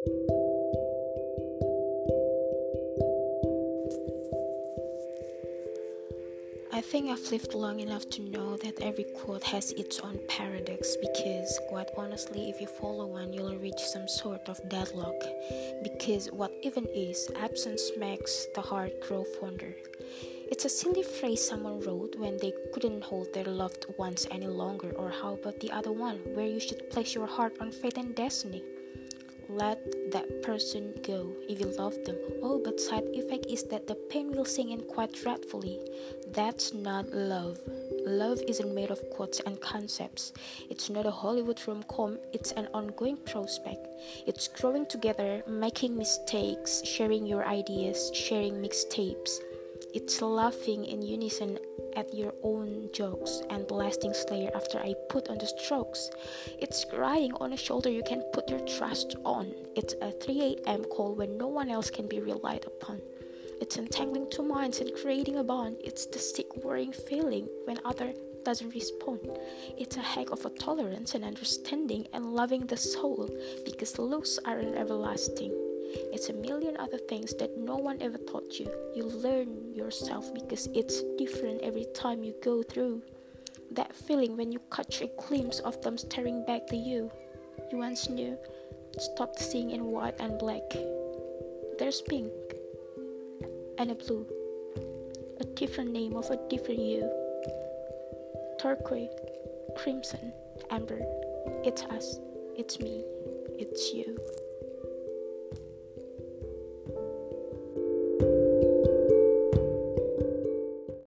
I think I've lived long enough to know that every quote has its own paradox because, quite honestly, if you follow one, you'll reach some sort of deadlock. Because what even is, absence makes the heart grow fonder. It's a silly phrase someone wrote when they couldn't hold their loved ones any longer, or how about the other one, where you should place your heart on fate and destiny? Let that person go if you love them. Oh, but side effect is that the pain will sink in quite dreadfully. That's not love. Love isn't made of quotes and concepts. It's not a Hollywood rom com, it's an ongoing prospect. It's growing together, making mistakes, sharing your ideas, sharing mixtapes. It's laughing in unison at your own jokes and blasting Slayer after I put on the strokes. It's crying on a shoulder you can put your trust on. It's a 3 a.m. call when no one else can be relied upon. It's entangling two minds and creating a bond. It's the sick, worrying feeling when other doesn't respond. It's a heck of a tolerance and understanding and loving the soul because looks aren't everlasting. It's a million other things that no one ever taught you. You learn yourself because it's different every time you go through. That feeling when you catch a glimpse of them staring back to you. You once knew. Stop seeing in white and black. There's pink and a blue. A different name of a different you. Turquoise, crimson, amber. It's us. It's me. It's you.